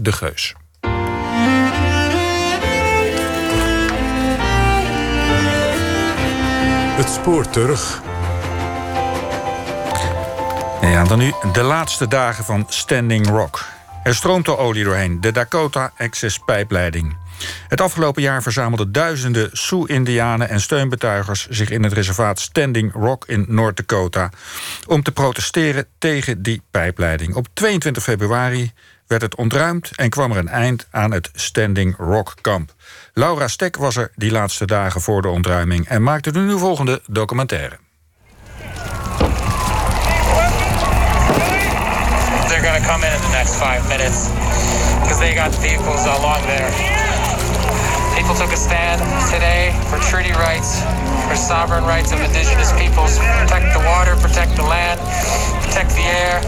de Geus. Het spoor terug. Ja, dan nu de laatste dagen van Standing Rock. Er stroomt al olie doorheen, de Dakota Access pijpleiding. Het afgelopen jaar verzamelden duizenden Sioux-Indianen en steunbetuigers zich in het reservaat Standing Rock in Noord-Dakota om te protesteren tegen die pijpleiding. Op 22 februari werd het ontruimd en kwam er een eind aan het Standing Rock kamp. Laura Stek was er die laatste dagen voor de ontruiming en maakte de nu volgende documentaire. They're to come in in the next five minutes because they got vehicles along there. People took a stand today for treaty rights, for sovereign rights of indigenous peoples, protect the water, protect the land, protect the air,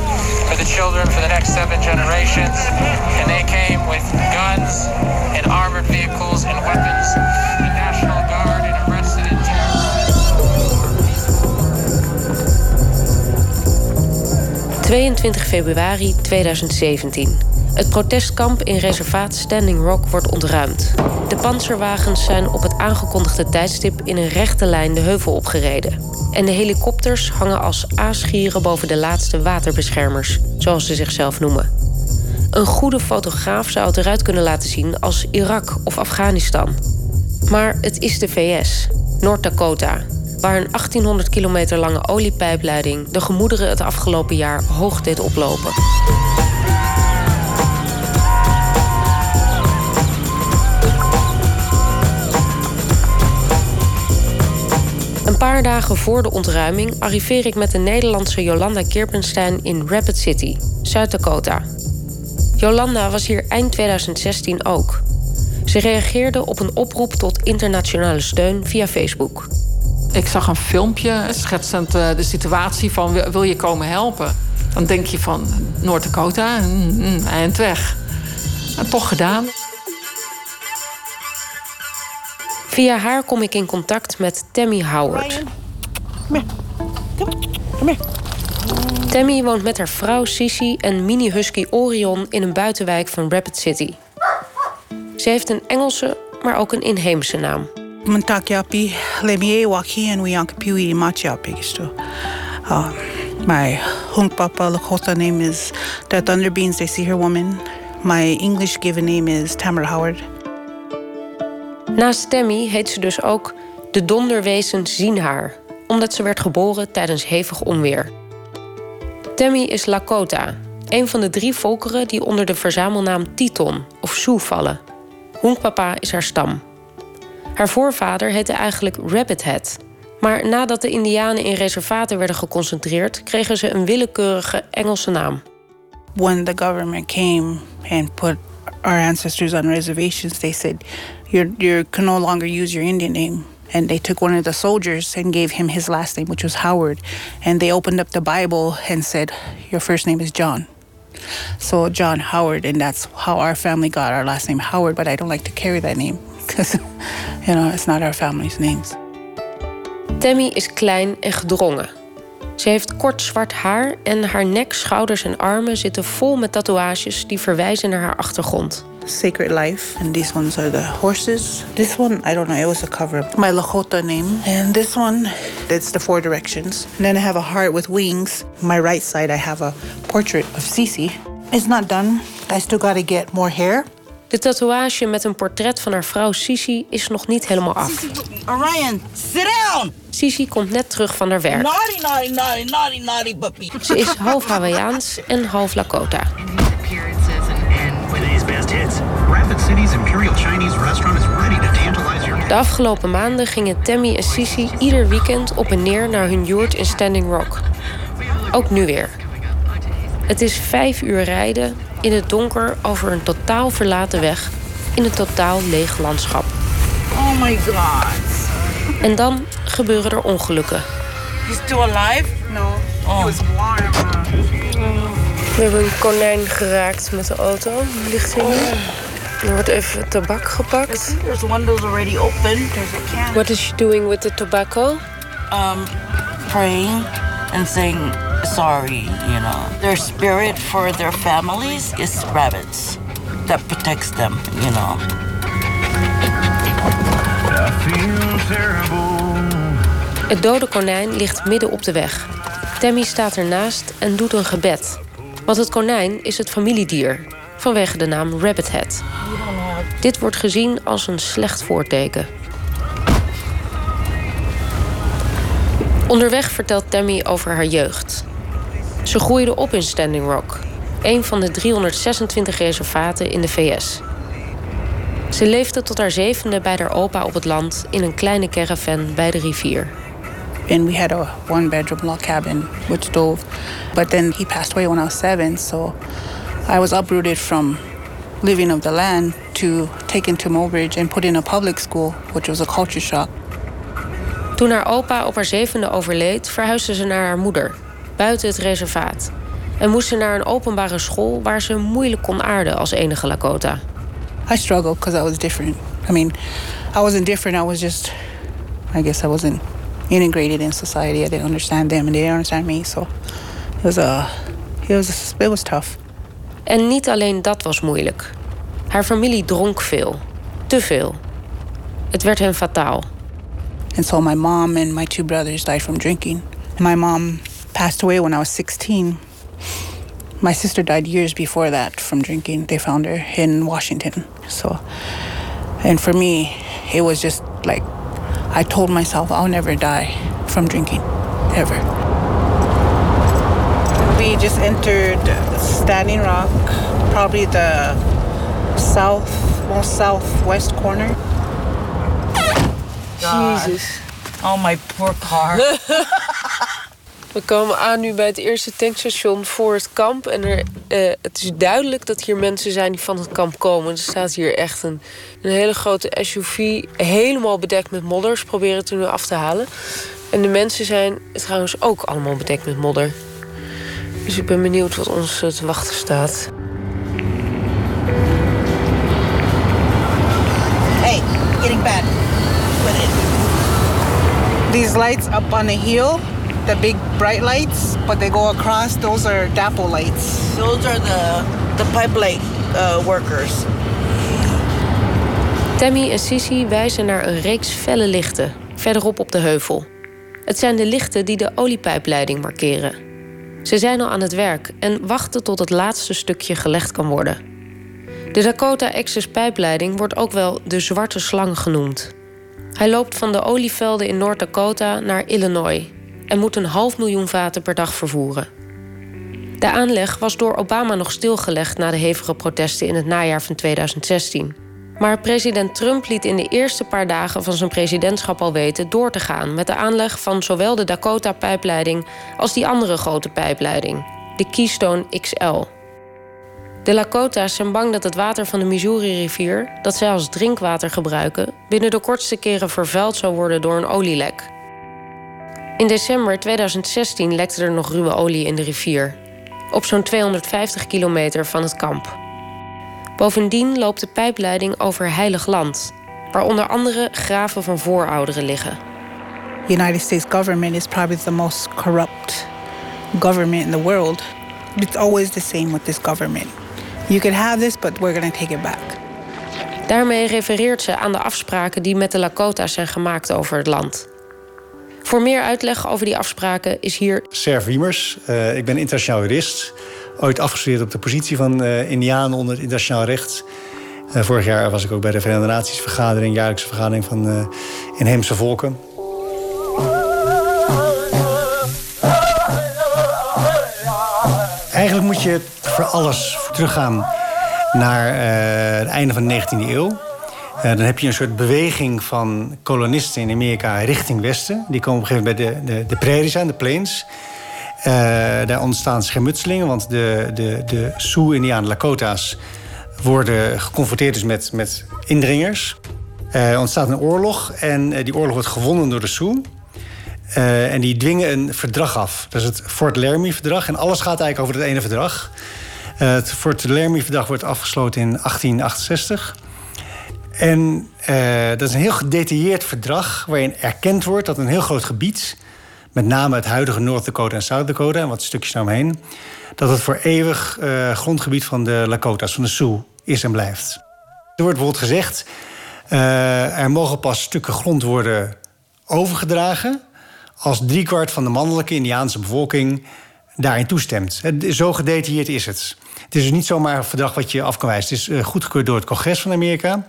for the children, for the next seven generations. And they came with guns and armored vehicles and weapons. The National Guard and arrested and 22 februari 2017. Het protestkamp in reservaat Standing Rock wordt ontruimd. De panzerwagens zijn op het aangekondigde tijdstip in een rechte lijn de heuvel opgereden. En de helikopters hangen als aasgieren boven de laatste waterbeschermers, zoals ze zichzelf noemen. Een goede fotograaf zou het eruit kunnen laten zien als Irak of Afghanistan. Maar het is de VS, Noord-Dakota, waar een 1800 kilometer lange oliepijpleiding de gemoederen het afgelopen jaar hoog deed oplopen. Paar dagen voor de ontruiming arriveer ik met de Nederlandse Jolanda Kirpenstein in Rapid City, Zuid-Dakota. Jolanda was hier eind 2016 ook. Ze reageerde op een oproep tot internationale steun via Facebook. Ik zag een filmpje schetsend eh, de situatie van wil- je komen helpen? Dan denk je van Noord-Dakota, mm, mm, eind weg. En toch gedaan. Via haar kom ik in contact met Tammy Howard. Tammy woont met haar vrouw Sissy en mini-husky Orion in een buitenwijk van Rapid City. Ze heeft een Engelse, maar ook een inheemse naam. Lemie waki en machiapi gisto. Uh, my hunk papa Lakota name is the Thunder Beans, they see her woman. My English given name is Tamara Howard. Naast Tammy heet ze dus ook de donderwezens zien haar, omdat ze werd geboren tijdens hevig onweer. Tammy is Lakota, een van de drie volkeren die onder de verzamelnaam Titon of Sioux vallen. Honkpapa is haar stam. Haar voorvader heette eigenlijk Rabbit Head. Maar nadat de Indianen in reservaten werden geconcentreerd, kregen ze een willekeurige Engelse naam. When the government came and put our ancestors on reservations, they said, you you can no longer use your Indian name. And they took one of the soldiers and gave him his last name, which was Howard. And they opened up the Bible and said, Your first name is John. So John Howard, and that's how our family got our last name Howard. But I don't like to carry that name because, you know, it's not our family's names. Tammy is klein en gedrongen. Ze heeft kort zwart haar en haar nek, schouders en armen zitten vol met tatoeages die verwijzen naar haar achtergrond. Sacred Life, and these ones are the horses. This one, I don't know, it was a cover up. My Lakota name. And this one, it's the four directions. And then I have a heart with wings. My right side, I have a portrait of Cece. It's not done. I still gotta get more hair. De tatoeage met een portret van haar vrouw Sisi is nog niet helemaal af. Orion, sit down! Sisi komt net terug van haar werk. Naughty, naughty, naughty, naughty, naughty puppy. Ze is half Hawaiiaans en half Lakota. De afgelopen maanden gingen Tammy en Sisi ieder weekend op en neer naar hun yurt in Standing Rock. Ook nu weer. Het is vijf uur rijden in het donker over een totaal verlaten weg in een totaal leeg landschap. Oh my god. En dan gebeuren er ongelukken. He's still alive? No. Oh. He was warm. We hebben een konijn geraakt met de auto. Die ligt hier nu. Er wordt even tabak gepakt. There's windows already open. There's a can. What is she doing with the tobacco? Um, praying and saying sorry, you know. Their spirit for their families is rabbits. that protects them, you know. Het dode konijn ligt midden op de weg. Tammy staat ernaast en doet een gebed. Want het konijn is het familiedier, vanwege de naam Rabbithead. Dit wordt gezien als een slecht voorteken. Onderweg vertelt Tammy over haar jeugd. Ze groeide op in Standing Rock, een van de 326 reservaten in de VS. Ze leefde tot haar zevende bij haar opa op het land in een kleine caravan bij de rivier. And we had a one bedroom log cabin with stove. But then he passed away when I was seven, so I was uprooted from living of the land to taken to Mobridge and put in a public school, which was a culture shock. Toen haar opa op haar zevende overleed, verhuisde ze naar haar moeder, buiten het reservaat. En moest ze naar een openbare school waar ze moeilijk kon aarden als enige Lakota. I struggled because I was different. I mean, I wasn't different. I was just, I guess I wasn't integrated in society. I didn't understand them, and they didn't understand me. So it was a, it was, it was tough. En niet alleen dat was moeilijk. Haar familie dronk veel. Te veel. Het werd hen fataal. And so my mom and my two brothers died from drinking. My mom passed away when I was 16. My sister died years before that from drinking. They found her in Washington. So, and for me, it was just like I told myself I'll never die from drinking, ever. We just entered Standing Rock, probably the south, most southwest corner. Jesus. Oh, my poor car. We komen aan nu bij het eerste tankstation voor het kamp. En eh, het is duidelijk dat hier mensen zijn die van het kamp komen. Er staat hier echt een, een hele grote SUV, helemaal bedekt met modder. Ze proberen het er nu af te halen. En de mensen zijn trouwens ook allemaal bedekt met modder. Dus ik ben benieuwd wat ons eh, te wachten staat. Hey, getting bad. These lights up on the hill, the big bright lights, but they go across, those are DAPO lights. Those are the the pipe light uh, workers. Tammy en Sissy wijzen naar een reeks felle lichten, verderop op de heuvel. Het zijn de lichten die de oliepijpleiding markeren. Ze zijn al aan het werk en wachten tot het laatste stukje gelegd kan worden. De Dakota Access pijpleiding wordt ook wel de zwarte slang genoemd. Hij loopt van de olievelden in Noord-Dakota naar Illinois en moet een half miljoen vaten per dag vervoeren. De aanleg was door Obama nog stilgelegd na de hevige protesten in het najaar van 2016. Maar president Trump liet in de eerste paar dagen van zijn presidentschap al weten door te gaan met de aanleg van zowel de Dakota-pijpleiding als die andere grote pijpleiding, de Keystone XL. De Lakota's zijn bang dat het water van de Missouri-rivier, dat zij als drinkwater gebruiken, binnen de kortste keren vervuild zou worden door een olielek. In december 2016 lekte er nog ruwe olie in de rivier, op zo'n 250 kilometer van het kamp. Bovendien loopt de pijpleiding over heilig land, waar onder andere graven van voorouderen liggen. The United States government is probably the most corrupt government in the world. It's always the same with this government. You can have this, but we're going to take it back. Daarmee refereert ze aan de afspraken die met de Lakota's zijn gemaakt over het land. Voor meer uitleg over die afspraken is hier Serv Wiemers. Uh, ik ben internationaal jurist. Ooit afgestudeerd op de positie van uh, Indianen onder het internationaal recht. Uh, vorig jaar was ik ook bij de Verenigde Naties vergadering, jaarlijkse vergadering van inheemse volken. Eigenlijk moet je voor alles teruggaan naar het einde van de 19e eeuw. Uh, dan heb je een soort beweging van kolonisten in Amerika richting Westen. Die komen op een gegeven moment bij de, de, de prairies aan, de plains. Uh, daar ontstaan schermutselingen, want de, de, de Sioux-Indianen, Lakota's... worden geconfronteerd dus met, met indringers. Er uh, ontstaat een oorlog en die oorlog wordt gewonnen door de Sioux. en die dwingen een verdrag af. Dat is het Fort Laramie-verdrag. En alles gaat eigenlijk over het ene verdrag. het Fort Laramie-verdrag wordt afgesloten in 1868... En uh, dat is een heel gedetailleerd verdrag waarin erkend wordt dat een heel groot gebied, met name het huidige North Dakota en South Dakota en wat stukjes daaromheen, dat het voor eeuwig uh, grondgebied van de Lakota's, van de Sioux, is en blijft. Er wordt bijvoorbeeld gezegd... Uh, er mogen pas stukken grond worden overgedragen... als driekwart van de mannelijke Indiaanse bevolking daarin toestemt. Zo gedetailleerd is het. Het is dus niet zomaar een verdrag wat je af kan wijzen. Het is goedgekeurd door het congres van Amerika.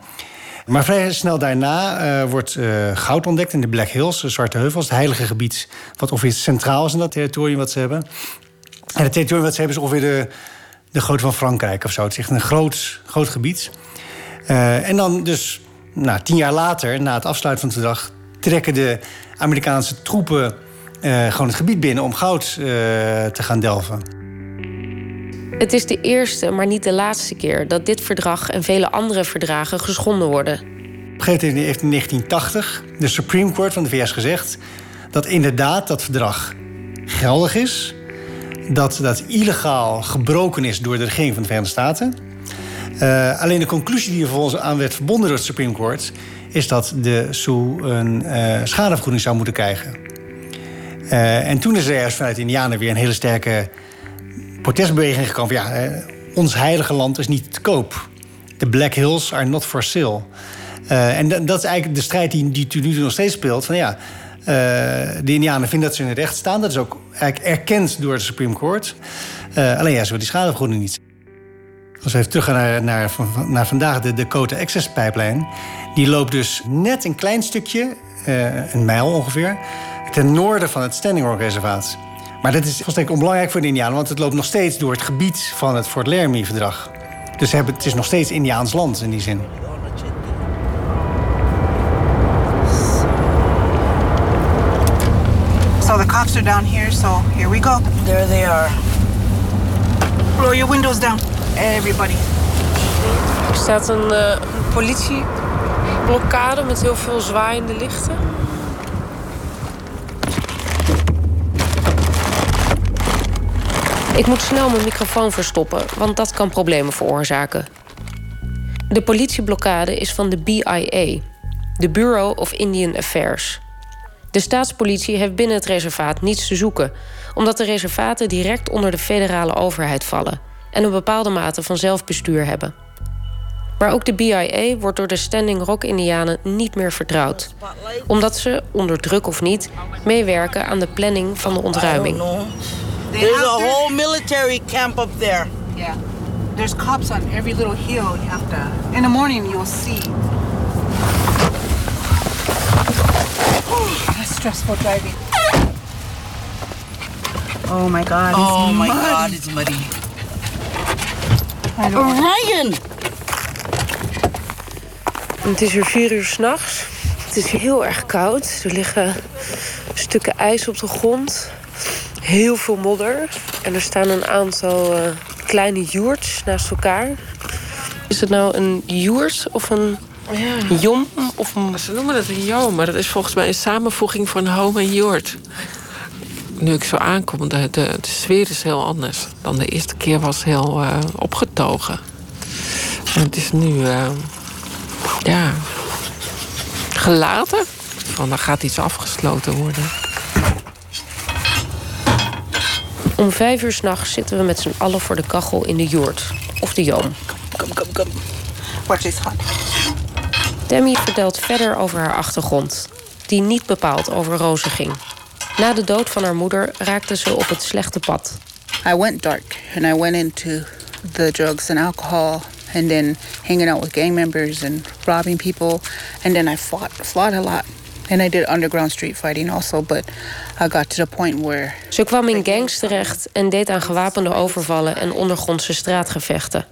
Maar vrij snel daarna uh, wordt uh, goud ontdekt in de Black Hills, de Zwarte Heuvels, het heilige gebied, wat ongeveer centraal is in dat territorium wat ze hebben. En het territorium wat ze hebben is ongeveer de, de grootte van Frankrijk of zo. Het is echt een groot, groot gebied. Uh, en dan dus, nou, tien jaar later, na het afsluiten van het verdrag, trekken de Amerikaanse troepen gewoon het gebied binnen om goud te gaan delven. Het is de eerste, maar niet de laatste keer dat dit verdrag en vele andere verdragen geschonden worden. Op een heeft in 1980 de Supreme Court van de VS gezegd dat inderdaad dat verdrag geldig is, dat dat illegaal gebroken is door de regering van de Verenigde Staten. Uh, alleen de conclusie die er volgens aan werd verbonden door het Supreme Court is dat de Sioux een uh, schadevergoeding zou moeten krijgen. Uh, en toen is er vanuit Indianen weer een hele sterke protestbeweging gekomen. Ja, eh, ons heilige land is niet te koop. De Black Hills are not for sale. Uh, en dat is eigenlijk de strijd die, die nu nog steeds speelt. Van ja, uh, de Indianen vinden dat ze in het recht staan. Dat is ook eigenlijk erkend door de Supreme Court. Alleen ja, ze willen die schadevergoeding niet. Als we even terug gaan naar, naar, naar vandaag, de Dakota Access Pipeline. Die loopt dus net een klein stukje, een mijl ongeveer... ten noorden van het Standing Rock Reservaat. Maar dat is volstrekt onbelangrijk voor de Indianen, want het loopt nog steeds door het gebied van het Fort Laramie-verdrag. Dus hebben, het is nog steeds Indiaans land in die zin. So the cops are down here, so here we go. There they are. Roll your windows down, everybody. Er staat een, uh, een politieblokkade met heel veel zwaaiende lichten. Ik moet snel mijn microfoon verstoppen, want dat kan problemen veroorzaken. De politieblokkade is van de BIA, de Bureau of Indian Affairs. De staatspolitie heeft binnen het reservaat niets te zoeken, omdat de reservaten direct onder de federale overheid vallen en een bepaalde mate van zelfbestuur hebben. Maar ook de BIA wordt door de Standing Rock Indianen niet meer vertrouwd, omdat ze, onder druk of niet, meewerken aan de planning van de ontruiming. There's a whole military camp up there. Yeah. There's cops on every little hill. You have to. In the morning, you'll see. Oh, that's stressful driving. Oh my God. Oh my muddy. God, it's muddy. Ryan! Het is weer vier uur s'nachts. Het is heel erg koud. Er liggen stukken ijs op de grond heel veel modder. En er staan een aantal uh, kleine joerts naast elkaar. Is het nou een joert of een ja. jom? Of een... Ze noemen het een jom, maar dat is volgens mij een samenvoeging van home en joert. Nu ik zo aankom, de, de, de sfeer is heel anders. Dan de eerste keer was heel uh, opgetogen. En het is nu, uh, ja, gelaten. Van, er gaat iets afgesloten worden. Om vijf uur s'nachts zitten we met z'n allen voor de kachel in de joert. Of de joom. Kom, kom, kom. Watch this hot. Tammy vertelt verder over haar achtergrond. Die niet bepaald over rozen ging. Na de dood van haar moeder raakte ze op het slechte pad. I went dark and I went into the drugs and alcohol and then hanging out with gang members and robbing people and then I fought fought a lot. And I did underground street fighting also, but I got to the point where... Ze kwam in gangs terecht en deed aan gewapende overvallen en ondergrondse straatgevechten.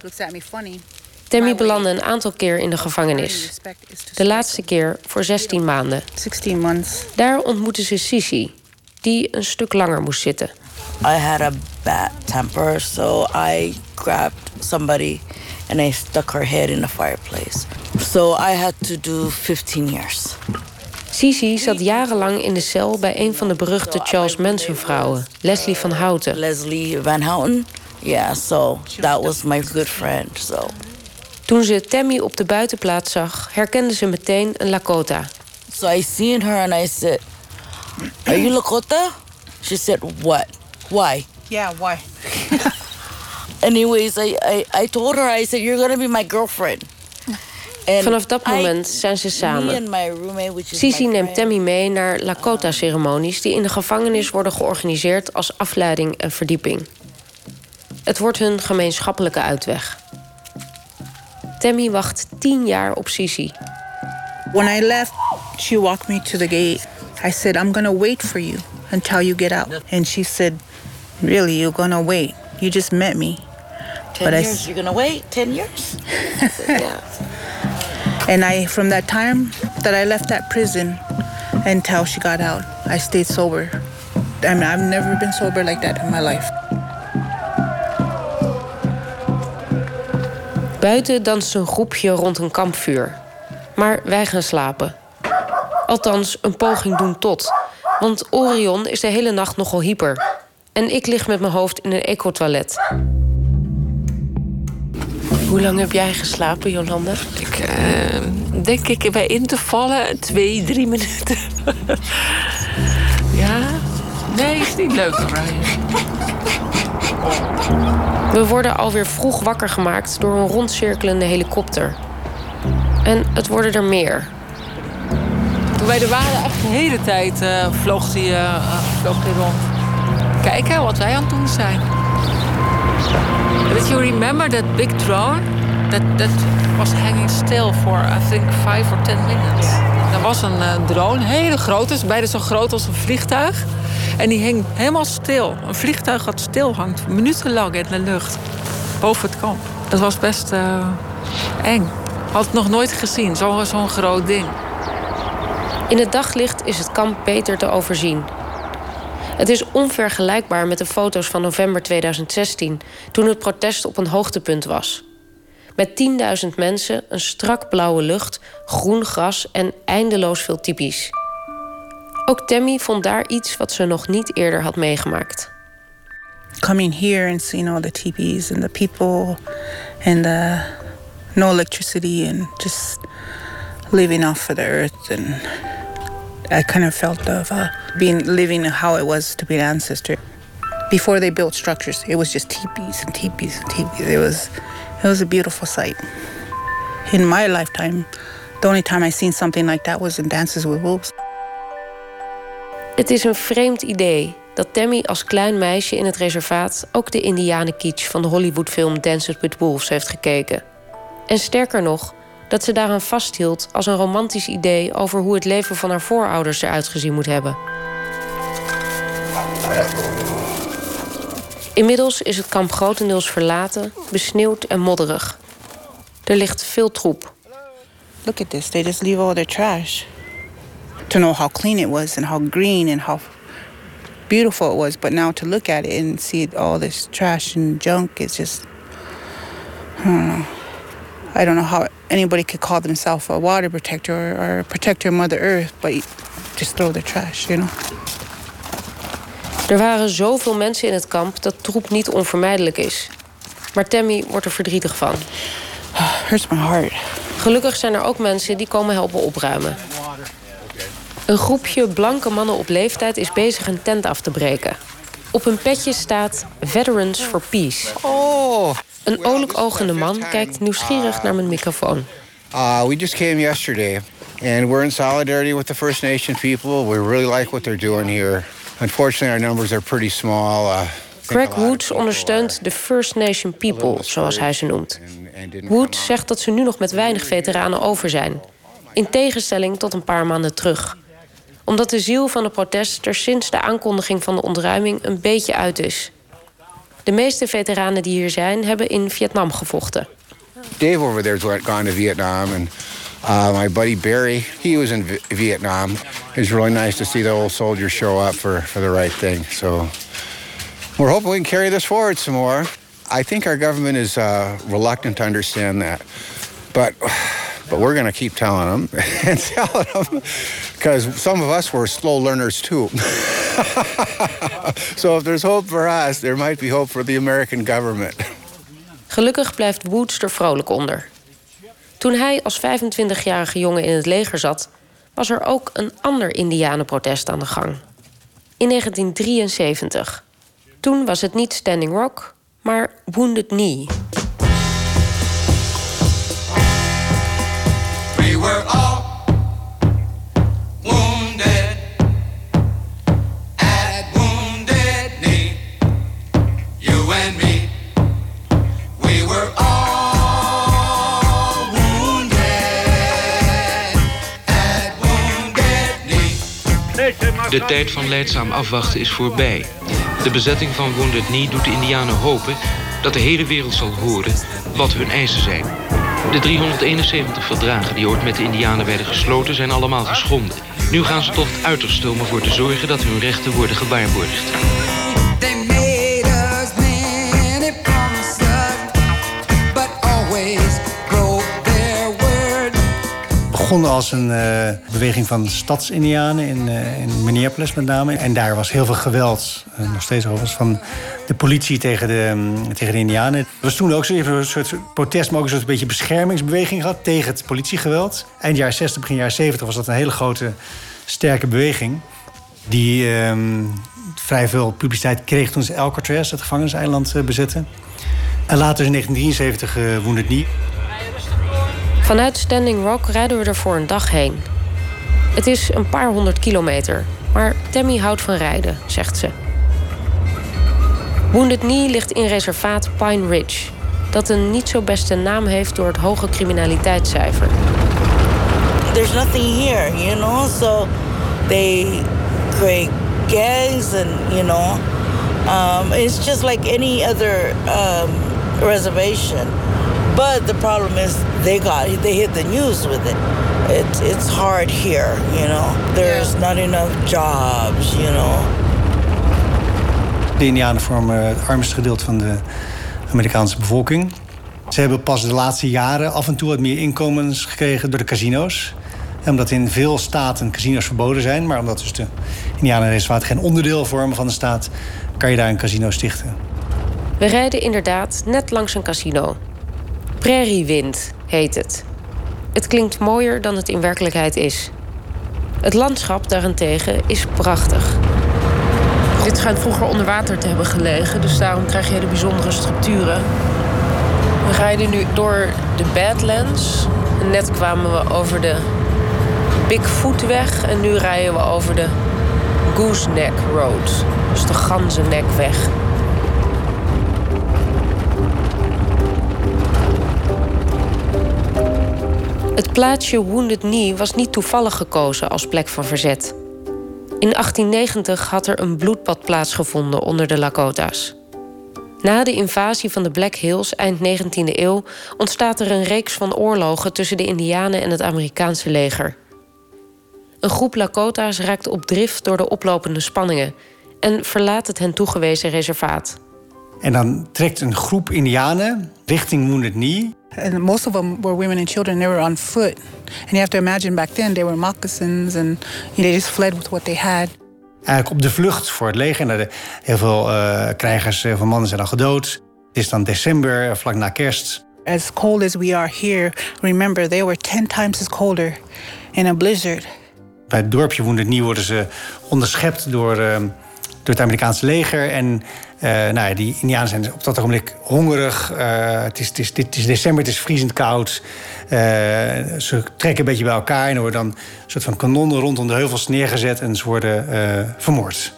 Tammy belandde een aantal keer in de gevangenis. De laatste keer voor 16 maanden. 16 months. Daar ontmoette ze Sisi, die een stuk langer moest zitten. I had a bad temper, so I grabbed somebody and I stuck her head in the fireplace. So I had to do 15 years. Sisi zat jarenlang in de cel bij een van de beruchte Charles Manson-vrouwen, Leslie van Houten. Leslie Van Houten? Yeah, so that was my good friend. So. Toen ze Tammy op de buitenplaats zag, herkende ze meteen een Lakota. So I seen her and I said, "Are you Lakota?" She said, "What? Why?" Yeah, why? anyways, I, I, I told her, I said, you're going to be my girlfriend. Vanaf dat I- moment zijn ze Me samen. Sisi neemt Tammy mee naar Lakota-ceremonies... die in de gevangenis worden georganiseerd als afleiding en verdieping. Het wordt hun gemeenschappelijke uitweg. Tammy wacht tien jaar op Sisi. When I left, she walked me to the gate. I said, I'm going to wait for you until you get out. And she said, Really, you're going to wait? You just met me. 10 but I years, s- you're going to wait 10 years? I said, yeah. And I, from that time that I left that prison until she got out, I stayed sober. I mean, I've never been sober like that in my life. Buiten danst een groepje rond een kampvuur. Maar wij gaan slapen. Althans, een poging doen tot. Want Orion is de hele nacht nogal hyper. En ik lig met mijn hoofd in een eco-toilet. Hoe lang heb jij geslapen, Jolanda? Ik eh, denk ik bij in te vallen twee, drie minuten. ja? Nee, is niet leuk, Brian. We worden alweer vroeg wakker gemaakt door een rondcirkelende helikopter. En het worden er meer. Toen wij er waren, echt de hele tijd eh, vloog hij die rond. Kijken wat wij aan het doen zijn. Did you remember that big drone? That, that was hanging still for, I think, five or ten minutes. Er was een eh, drone, hele groot, is bijna zo groot als een vliegtuig. En die hing helemaal stil. Een vliegtuig dat stil hangt, minutenlang in de lucht. Boven het kamp. Dat was best eh, eng. Had het nog nooit gezien, zo'n zo'n groot ding. In het daglicht is het kamp beter te overzien. Het is onvergelijkbaar met de foto's van november 2016, toen het protest op een hoogtepunt was. Met 10.000 mensen, een strak blauwe lucht, groen gras en eindeloos veel typisch. Ook Tammy vond daar iets wat ze nog niet eerder had meegemaakt. Coming here and seeing all the teepees and the people and the no electricity and just living off of the earth and I kind of felt of uh, being living how it was to be an ancestor. Before they built structures, it was just teepees and teepees and teepees. It was it was a beautiful sight. In my lifetime, the only time I seen something like that was in Dances with Wolves. Het is een vreemd idee dat Tammy als klein meisje in het reservaat ook de Indianenkitsch van de Hollywoodfilm Dances with Wolves heeft gekeken. En sterker nog, dat ze daaraan vasthield als een romantisch idee over hoe het leven van haar voorouders eruit gezien moet hebben. Inmiddels is het kamp grotendeels verlaten, besneeuwd en modderig. Er ligt veel troep. Look at this. They just leave all their trash. To know how clean it was and how green and how beautiful it was, but now to look at it and see all this trash and junk, it's just. I don't know. I don't know how anybody could call themselves a water protector or, or a protector of Mother Earth, but you just throw the trash, you know? Er waren zoveel mensen in het kamp dat troep niet onvermijdelijk is. Maar Tammy wordt er verdrietig van. Hurts my heart. Gelukkig zijn er ook mensen die komen helpen opruimen. Een groepje blanke mannen op leeftijd is bezig een tent af te breken. Op hun petje staat Veterans for Peace. Oh. Een oogende man kijkt nieuwsgierig naar mijn microfoon. Uh, we just came yesterday, and we're in solidarity with the First Nation people. We really like what they're doing here. Unfortunately, our numbers are pretty small. Uh, Greg Woods ondersteunt de First Nation People, zoals hij ze noemt. Woods zegt dat ze nu nog met weinig veteranen over zijn. In tegenstelling tot een paar maanden terug. Omdat de ziel van het protest er sinds de aankondiging van de ontruiming een beetje uit is. De meeste veteranen die hier zijn, hebben in Vietnam gevochten. Dave over there's went- gone to Vietnam, and uh, my buddy Barry, he was in Vi- Vietnam. It's really nice to see the old soldiers show up for, for the right thing. So we're hoping we can carry this forward some more. I think our government is uh, reluctant to understand that, but but we're going to keep telling them and telling them because some of us were slow learners too. so if there's hope for us, there might be hope for the American government. Gelukkig blijft Woods er vrolijk onder. Toen hij als 25-jarige jongen in het leger zat, was er ook een ander Indianenprotest aan de gang. In 1973. Toen was het niet Standing Rock, maar Wounded Knee. We were all De tijd van leidzaam afwachten is voorbij. De bezetting van Wounded Knee doet de Indianen hopen dat de hele wereld zal horen wat hun eisen zijn. De 371 verdragen die ooit met de Indianen werden gesloten zijn allemaal geschonden. Nu gaan ze tot het uiterste om ervoor te zorgen dat hun rechten worden gewaarborgd. Begon als een eh, beweging van stadsindianen in, eh, in Minneapolis met name. En daar was heel veel geweld, eh, nog steeds overigens, van de politie tegen de, mm, tegen de indianen. Er was toen ook een soort protest, maar ook een soort beetje beschermingsbeweging gehad tegen het politiegeweld. Eind jaren 60, begin jaren 70 was dat een hele grote, sterke beweging. Die ehm, vrij veel publiciteit kreeg toen ze Alcatraz, het gevangeniseiland, bezetten. En later in 1973 uh, Wounded Knee. Vanuit Standing Rock rijden we er voor een dag heen. Het is een paar honderd kilometer, maar Tammy houdt van rijden, zegt ze. Wounded Knee ligt in reservaat Pine Ridge, dat een niet zo beste naam heeft door het hoge criminaliteitscijfer. There's nothing here, you know, so they create gangs and, you know, um, it's just like any other um, reservation. But the problem is they got they hit the news with it. It's it's hard here, you know. There's not enough jobs, you know. De Indianen vormen het armste gedeelte van de Amerikaanse bevolking. Ze hebben pas de laatste jaren af en toe wat meer inkomens gekregen door de casino's. En omdat in veel staten casino's verboden zijn, maar omdat dus de Indianenreservaat geen onderdeel vormen van de staat, kan je daar een casino stichten. We rijden inderdaad net langs een casino. Prairiewind heet het. Het klinkt mooier dan het in werkelijkheid is. Het landschap daarentegen is prachtig. Dit schijnt vroeger onder water te hebben gelegen, dus daarom krijg je hele bijzondere structuren. We rijden nu door de Badlands. Net kwamen we over de Bigfootweg en nu rijden we over de Gooseneck Road, dus de Ganzennekweg. Het plaatsje Wounded Knee was niet toevallig gekozen als plek van verzet. In 1890 had er een bloedbad plaatsgevonden onder de Lakota's. Na de invasie van de Black Hills eind 19e eeuw ontstaat er een reeks van oorlogen tussen de Indianen en het Amerikaanse leger. Een groep Lakota's raakt op drift door de oplopende spanningen en verlaat het hen toegewezen reservaat. En dan trekt een groep Indianen richting Wounded Knee. And most of them were women and children. They were on foot. And you have to imagine back then they were moccasins and they just fled with what they had. Eigenlijk op de vlucht voor het leger. Er- heel veel eh, krijgers, heel veel mannen zijn al gedood. Het is dan december, vlak na kerst. As cold as we are here, remember they were 10 times as colder in a blizzard. Bij het dorpje Wounded Knee worden ze onderschept door, eh, door het Amerikaanse leger. En eh, nou ja, die Indianen zijn op dat ogenblik hongerig. Eh, het, is, het, is, dit is december, het is vriezend koud. Eh, ze trekken een beetje bij elkaar en er worden dan een soort van kanonnen rondom de heuvels neergezet en ze worden vermoord.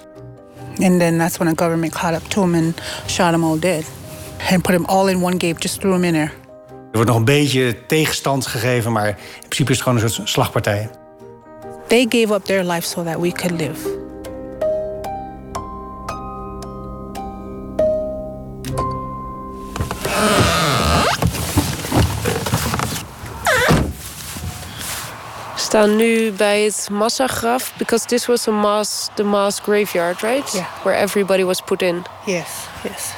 And then that's when the government caught up to them and shot them all dead. And put them all in one gate, just threw them in there. Er wordt nog een beetje tegenstand gegeven, maar in principe is het gewoon een soort slagpartij. They gave up their life so that we could live. Staan nu bij het massagraf, because this was a mass, the mass graveyard, right? Yeah. Where everybody was put in. Yes, yes.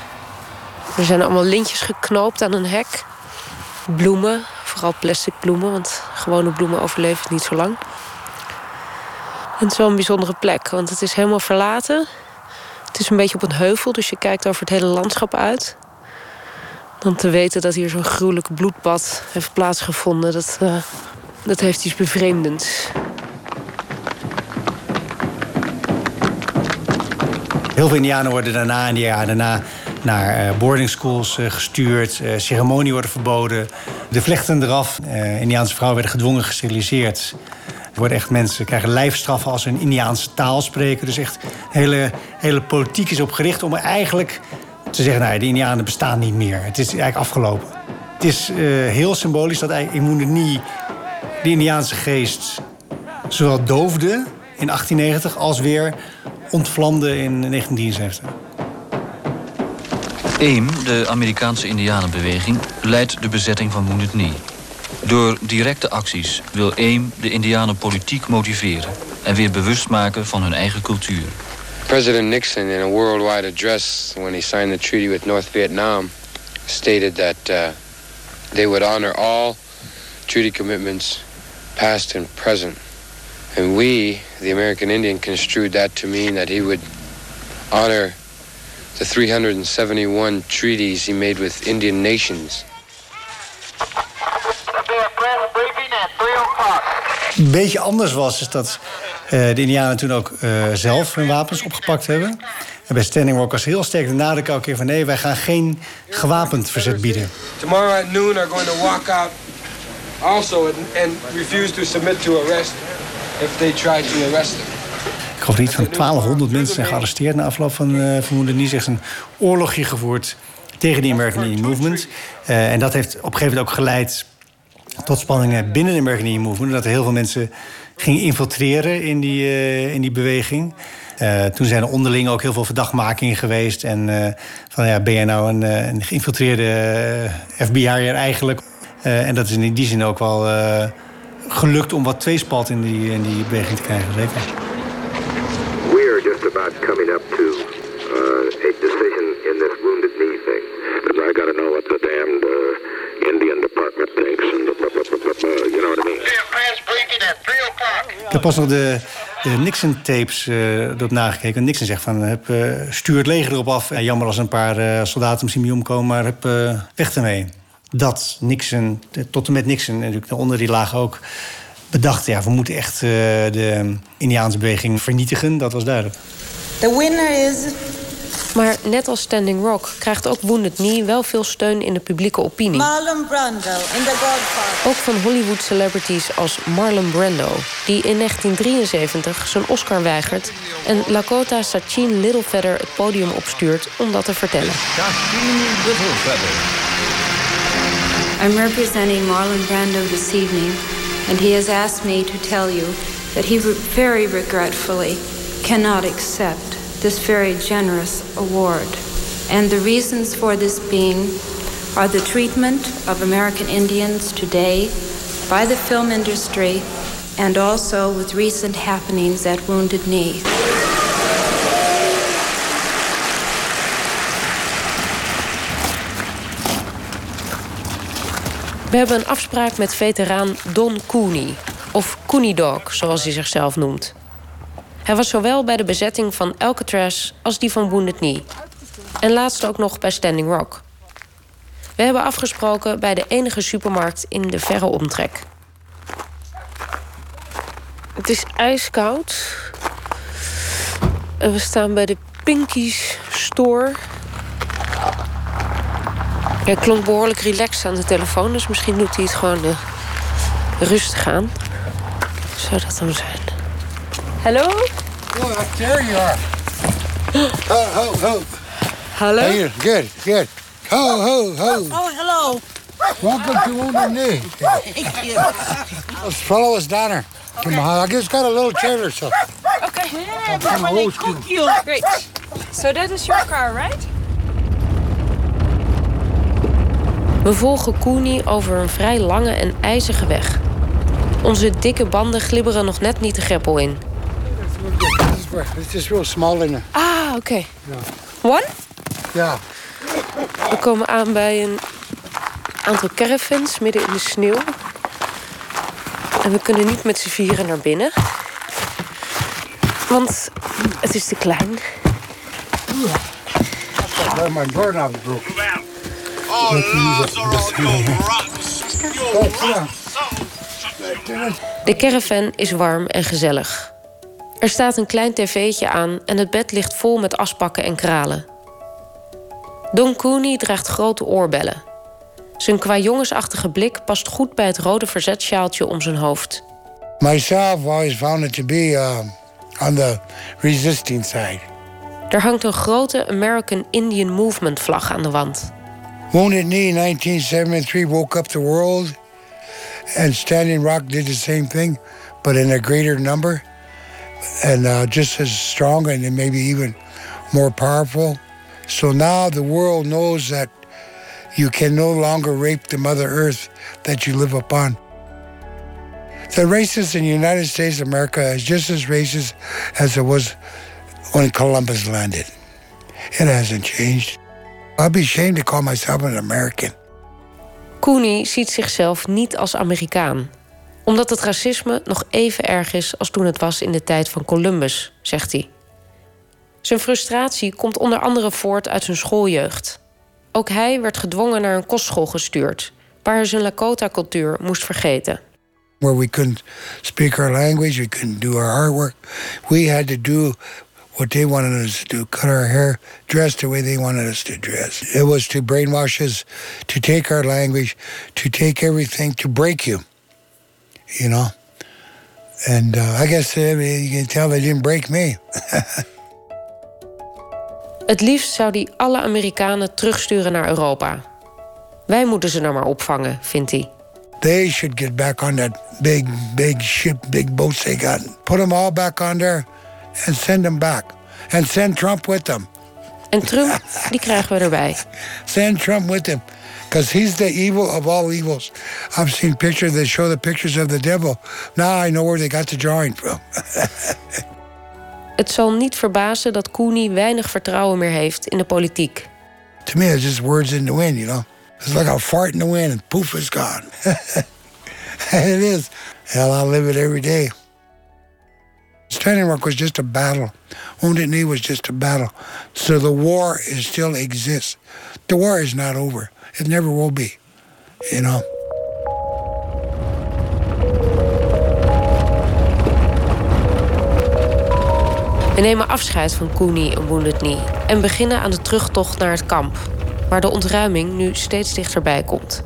Er zijn allemaal lintjes geknoopt aan een hek. Bloemen, vooral plastic bloemen, want gewone bloemen overleven het niet zo lang. En het is wel een bijzondere plek, want het is helemaal verlaten. Het is een beetje op een heuvel, dus je kijkt over het hele landschap uit. Dan te weten dat hier zo'n gruwelijk bloedbad heeft plaatsgevonden, dat, eh, dat heeft iets bevreemdends. Heel veel Indianen worden daarna, in die jaren daarna, naar eh, boarding schools eh, gestuurd. Eh, ceremonie worden verboden. De vlechten eraf. Indiaanse vrouwen werden gedwongen gesteriliseerd. Er worden echt mensen krijgen lijfstraffen als ze een Indiaanse taal spreken. Dus echt hele, hele politiek is op gericht om eigenlijk te zeggen... nou de Indianen bestaan niet meer. Het is eigenlijk afgelopen. Het is heel symbolisch dat eigenlijk in Wounded de Indiaanse geest zowel doofde in 1890 als weer ontvlamde in 1973. AIM, de Amerikaanse Indianenbeweging, leidt de bezetting van Wounded Knee. Door directe acties wil AIM de Indianen politiek motiveren... en weer bewust maken van hun eigen cultuur. President Nixon, in a worldwide address when he signed the treaty with North Vietnam, stated that uh, they would honor all treaty commitments, past and present. And we, the American Indian, construed that to mean that he would honor the 371 treaties he made with Indian nations. Een beetje anders was is dat eh, de Indianen toen ook eh, zelf hun wapens opgepakt hebben. En bij Standing Rock was heel sterk de nadruk elke keer van... nee, wij gaan geen gewapend verzet bieden. Tomorrow at noon are going to walk out also and, and refuse to submit to arrest if they try to arrest. Ik geloof niet van 1200 mensen zijn gearresteerd... na afloop van uh, Vermoeden Niet. Echt een oorlogje gevoerd tegen de American Indian Movement. Uh, en dat heeft op een gegeven moment ook geleid tot spanningen binnen de American Indian Movement. Dat er heel veel mensen gingen infiltreren in die, uh, in die beweging. Toen zijn er onderling ook heel veel verdachtmakingen geweest. En van ja, ben jij nou een, een geïnfiltreerde FBI'er eigenlijk? En dat is in die zin ook wel gelukt om wat tweespalt in die, in die beweging te krijgen, zeker. We are just about coming up to uh, a decision in this wounded knee thing. And I got to know what the damned uh, Indian department thinks. And, uh, you know what I mean? Ik heb pas nog de, de Nixon-tapes uh, erop nagekeken. Nixon zegt van, heb, uh, stuur het leger erop af. En jammer als een paar uh, soldaten misschien niet omkomen, maar heb, weg ermee. Dat Nixon, tot en met Nixon, natuurlijk onder die lagen ook... bedacht, ja, we moeten echt de Indiaanse beweging vernietigen. Dat was duidelijk. The winner is... Maar net als Standing Rock krijgt ook Wounded Knee wel veel steun in de publieke opinie. Marlon Brando in The Godfather. Ook van Hollywood celebrities als Marlon Brando, die in 1973 zijn Oscar weigert en Lakota Sachin Littlefeather het podium opstuurt om dat te vertellen. Sachin Littlefeather. I'm representing Marlon Brando this evening, and he has asked me to tell you that he very regretfully cannot accept this very generous award. And the reasons for this being are the treatment of American Indians today by the film industry and also with recent happenings at Wounded Knee. We hebben een afspraak met veteraan Don Cooney, of Cooney Dog, zoals hij zichzelf noemt. Hij was zowel bij de bezetting van Alcatraz als die van Wounded Knee. En laatst ook nog bij Standing Rock. We hebben afgesproken bij de enige supermarkt in de verre omtrek. Het is ijskoud. En we staan bij de Pinkies Store. Hij klonk behoorlijk relaxed aan de telefoon, dus misschien doet hij het gewoon uh, rustig aan. Zou dat dan zijn? Hallo? Oh, there you are. Ho, ho, ho. Hallo? Hey, good, good. Ho, ho, ho. Oh, hello. Welcome to Wounded Knee. Thank you. Let's follow us down there. Come on, I just got a little trailer, so. Okay. I'm from old school. Great. So that is your car, right? We volgen Cooney over een vrij lange en ijzige weg. Onze dikke banden glibberen nog net niet de greppel in. Real small in there. Ah, oké. Okay. One? Ja. We komen aan bij een aantal caravans midden in de sneeuw. En we kunnen niet met z'n vieren naar binnen. Want het is te klein. Where my doorknob broke. Oh, De caravan is warm en gezellig. Er staat een klein tv'tje aan en het bed ligt vol met aspakken en kralen. Don Cooney draagt grote oorbellen. Zijn qua jongensachtige blik past goed bij het rode verzetsjaaltje om zijn hoofd. Myself always found it to be uh, on the resisting side. Er hangt een grote American Indian Movement vlag aan de wand. Wounded Knee in 1973 woke up the world, and Standing Rock did the same thing, but in a greater number, and uh, just as strong and maybe even more powerful. So now the world knows that you can no longer rape the Mother Earth that you live upon. The racist in the United States of America is just as racist as it was when Columbus landed. It hasn't changed. I'd be ashamed to call myself an American. Cooney ziet zichzelf niet als Amerikaan. Omdat het racisme nog even erg is als toen het was in de tijd van Columbus, zegt hij. Zijn frustratie komt onder andere voort uit zijn schooljeugd. Ook hij werd gedwongen naar een kostschool gestuurd, waar hij zijn Lakota-cultuur moest vergeten. Where we couldn't speak our language, we couldn't do our hard work. We had to do what they wanted us to do, cut our hair, dress the way they wanted us to dress. It was to brainwash us, to take our language, to take everything, to break you, you know. And uh, I guess uh, you can tell they didn't break me. Het liefst zou hij alle Amerikanen terugsturen naar Europa. Wij moeten ze nou maar opvangen, vindt hij. They should get back on that big, big ship, big boats they got. Put them all back on there and send them back. And send Trump with them. En Trump, die krijgen we erbij. Send Trump with them. Because he's the evil of all evils. I've seen pictures that show the pictures of the devil. Now I know where they got the drawing from. Het zal niet verbazen dat Cooney weinig vertrouwen meer heeft in de politiek. to me, it's just words in the wind, you know. It's like a fart in the wind and poof, it's gone. it is. Hell, I live it every day. Standing Rock was just a battle. Wounded Knee was just a battle. So the war is still exists. The war is not over. It never will be. We nemen afscheid van Cooney en Wounded Knee en beginnen aan de terugtocht naar het kamp, waar de ontruiming nu steeds dichterbij komt.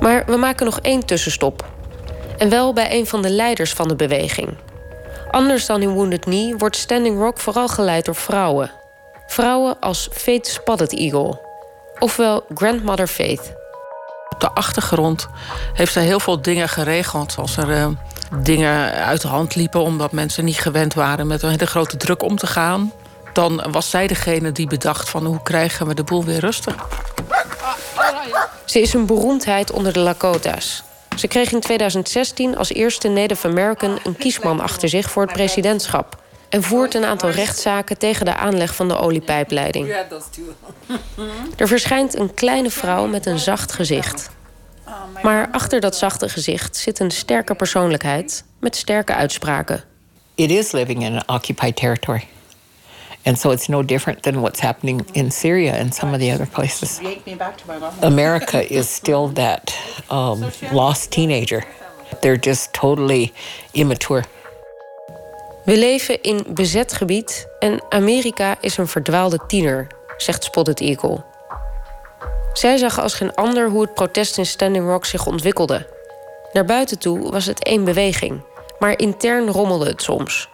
Maar we maken nog één tussenstop. En wel bij een van de leiders van de beweging. Anders dan in Wounded Knee wordt Standing Rock vooral geleid door vrouwen. Vrouwen als Faith Spotted Eagle, ofwel Grandmother Faith. Op de achtergrond heeft zij heel veel dingen geregeld. Als er eh, dingen uit de hand liepen omdat mensen niet gewend waren met een hele grote druk om te gaan. Dan was zij degene die bedacht van hoe krijgen we de boel weer rustig. Ze is een beroemdheid onder de Lakota's. Ze kreeg in 2016 als eerste Native American een kiesman achter zich voor het presidentschap. En voert een aantal rechtszaken tegen de aanleg van de oliepijpleiding. Er verschijnt een kleine vrouw met een zacht gezicht. Maar achter dat zachte gezicht zit een sterke persoonlijkheid met sterke uitspraken. it is living in an occupied territory. And so it's no different than what's happening in Syria and some of the other places. America is still that um, lost teenager. They're just totally immature. We leven in bezet gebied en Amerika is een verdwaalde tiener, zegt Spotted Eagle. Zij zag als geen ander hoe het protest in Standing Rock zich ontwikkelde. Naar buiten toe was het één beweging, maar intern rommelde het soms.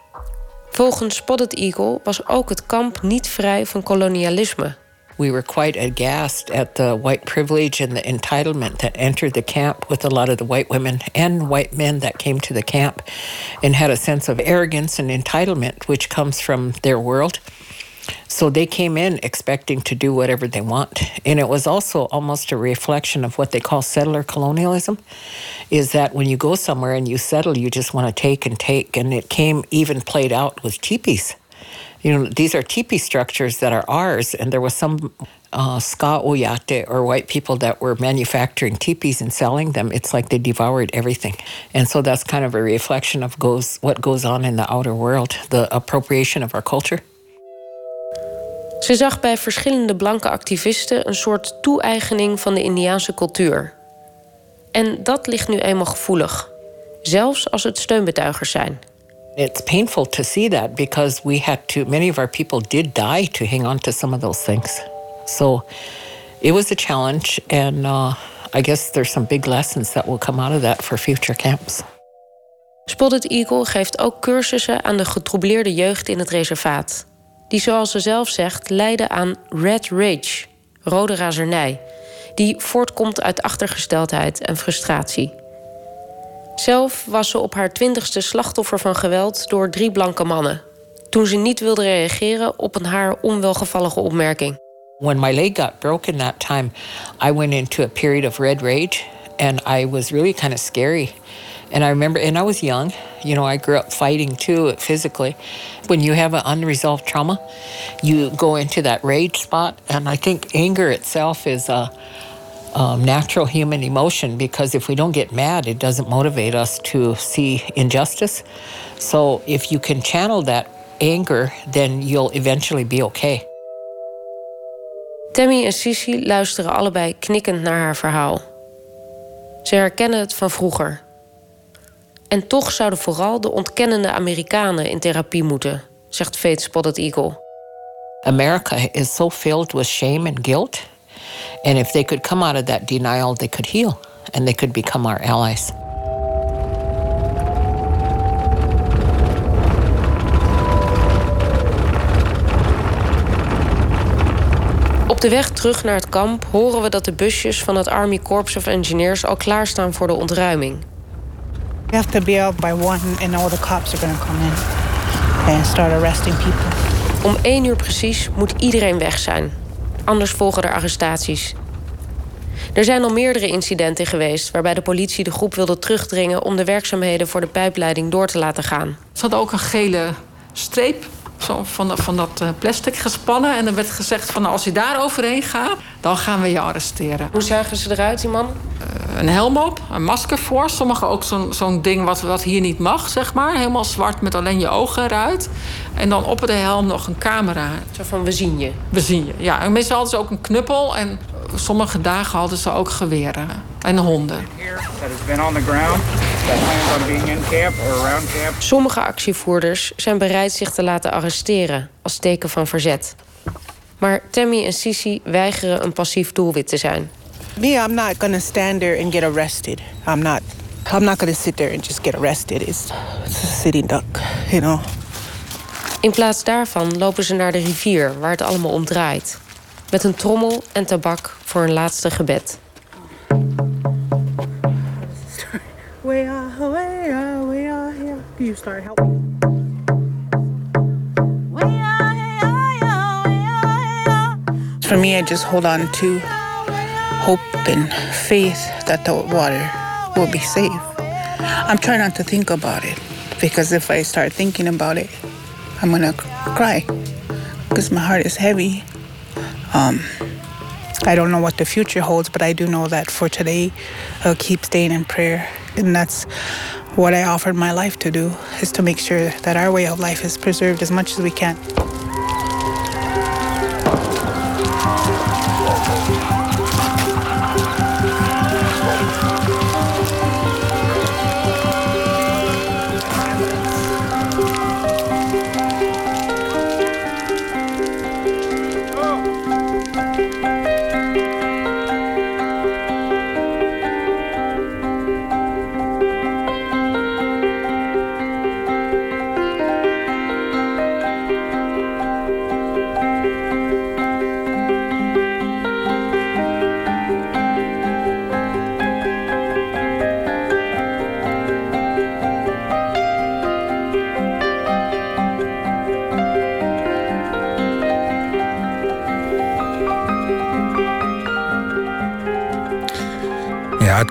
Volgens Spotted Eagle was ook het kamp niet vrij van kolonialisme. We were quite aghast at the white privilege and the entitlement that entered the camp with a lot of the white women and white men that came to the camp and had a sense of arrogance and entitlement, which comes from their world. So they came in expecting to do whatever they want. And it was also almost a reflection of what they call settler colonialism is that when you go somewhere and you settle, you just want to take and take. And it came even played out with teepees. You know, these are teepee structures that are ours, and there was some uh, ska oyate or white people that were manufacturing teepees and selling them. It's like they devoured everything, and so that's kind of a reflection of goes what goes on in the outer world, the appropriation of our culture. Ze zag bij verschillende blanke activisten een soort toe-eigening van de Indiaanse cultuur. En dat ligt nu eenmaal gevoelig, zelfs als het steunbetuigers zijn. It's painful to see that because we had to, many of our people did die to hang on to some of those things. So it was a challenge, and uh, I guess there's some big lessons that will come out of that for future camps. Spotted Eagle geeft ook cursussen aan de getroubleerde jeugd in het reservaat. Die, zoals ze zelf zegt, lijden aan red rage, rode razernij, die voortkomt uit achtergesteldheid en frustratie. Zelf was ze op haar twintigste slachtoffer van geweld door drie blanke mannen. Toen ze niet wilde reageren op een haar onwelgevallige opmerking. When my leg got broken that time, I went into a period of red rage, and I was really kind of scary. And I remember, and I was young, you know, I grew up fighting too physically. When you have an unresolved trauma, you go into that rage spot. And I think anger itself is a, um, natural human emotion because if we don't get mad, it doesn't motivate us to see injustice. So if you can channel that anger, then you'll eventually be okay. Tammy en Sissy luisteren allebei knikkend naar haar verhaal. Ze herkennen het van vroeger. En toch zouden vooral de ontkennende Amerikanen in therapie moeten, zegt Fate Spotted Eagle. America is so filled with shame and guilt. And if they could come out of that denial, they could heal and they could become our allies. Op de weg terug naar het kamp horen we dat de busjes van het Army Corps of Engineers al klaarstaan voor de ontruiming. You have to be out by one, and all the cops are going to come in and start arresting people. Om één uur precies moet iedereen weg zijn. Anders volgen er arrestaties. Er zijn al meerdere incidenten geweest waarbij de politie de groep wilde terugdringen om de werkzaamheden voor de pijpleiding door te laten gaan. Ze hadden ook een gele streep zo van, dat- van dat eh, plastic gespannen. En er werd gezegd van als je daar overheen gaat, dan gaan we je arresteren. Hoe zagen ze eruit, die man? een helm op, een masker voor. Sommigen ook zo'n zo'n ding wat, wat hier niet mag, zeg maar. Helemaal zwart met alleen je ogen eruit. En dan op de helm nog een camera. Zo van, we zien je. We zien je, ja. En meestal hadden ze ook een knuppel. En sommige dagen hadden ze ook geweren. En honden. Sommige actievoerders zijn bereid zich te laten arresteren als teken van verzet. Maar Tammy en Sissy weigeren een passief doelwit te zijn. Me, I'm not gonna stand there and get arrested. I'm not. I'm not gonna sit there and just get arrested. It's, it's a sitting duck, you know. In plaats daarvan lopen ze naar de rivier waar het allemaal om draait. Met een trommel en tabak voor een laatste gebed. We are, we are, we are here. You start helping. For me, I just hold on to hope and faith that the water will be safe. I'm trying not to think about it because if I start thinking about it, I'm gonna cry because my heart is heavy. Um, I don't know what the future holds, but I do know that for today, I'll keep staying in prayer. And that's what I offered my life to do, is to make sure that our way of life is preserved as much as we can.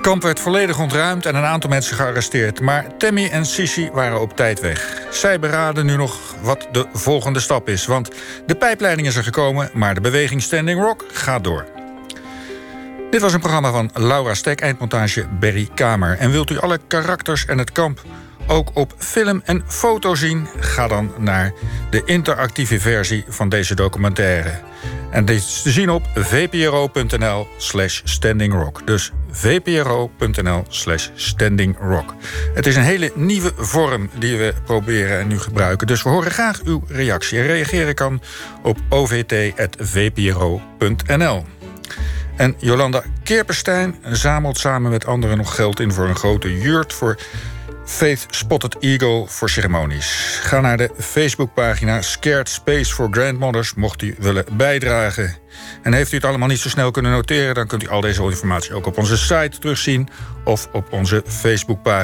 Kamp werd volledig ontruimd en een aantal mensen gearresteerd. Maar Tammy en Sissy waren op tijd weg. Zij beraden nu nog wat de volgende stap is. Want de pijpleiding is er gekomen, maar de beweging Standing Rock gaat door. Dit was een programma van Laura Stek, eindmontage Berry Kamer. En wilt u alle karakters en het kamp ook op film en foto zien? Ga dan naar de interactieve versie van deze documentaire. En dit is te zien op vpro.nl slash standingrock. Dus vpro.nl slash standingrock. Het is een hele nieuwe vorm die we proberen en nu gebruiken. Dus we horen graag uw reactie. En reageren kan op ovt.vpro.nl. En Jolanda Kerpenstein zamelt samen met anderen nog geld in voor een grote jurt voor Faith Spotted Eagle voor ceremonies. Ga naar de Facebookpagina Scared Space for Grandmothers mocht u willen bijdragen. En heeft u het allemaal niet zo snel kunnen noteren, dan kunt u al deze informatie ook op onze site terugzien of op onze Facebookpagina.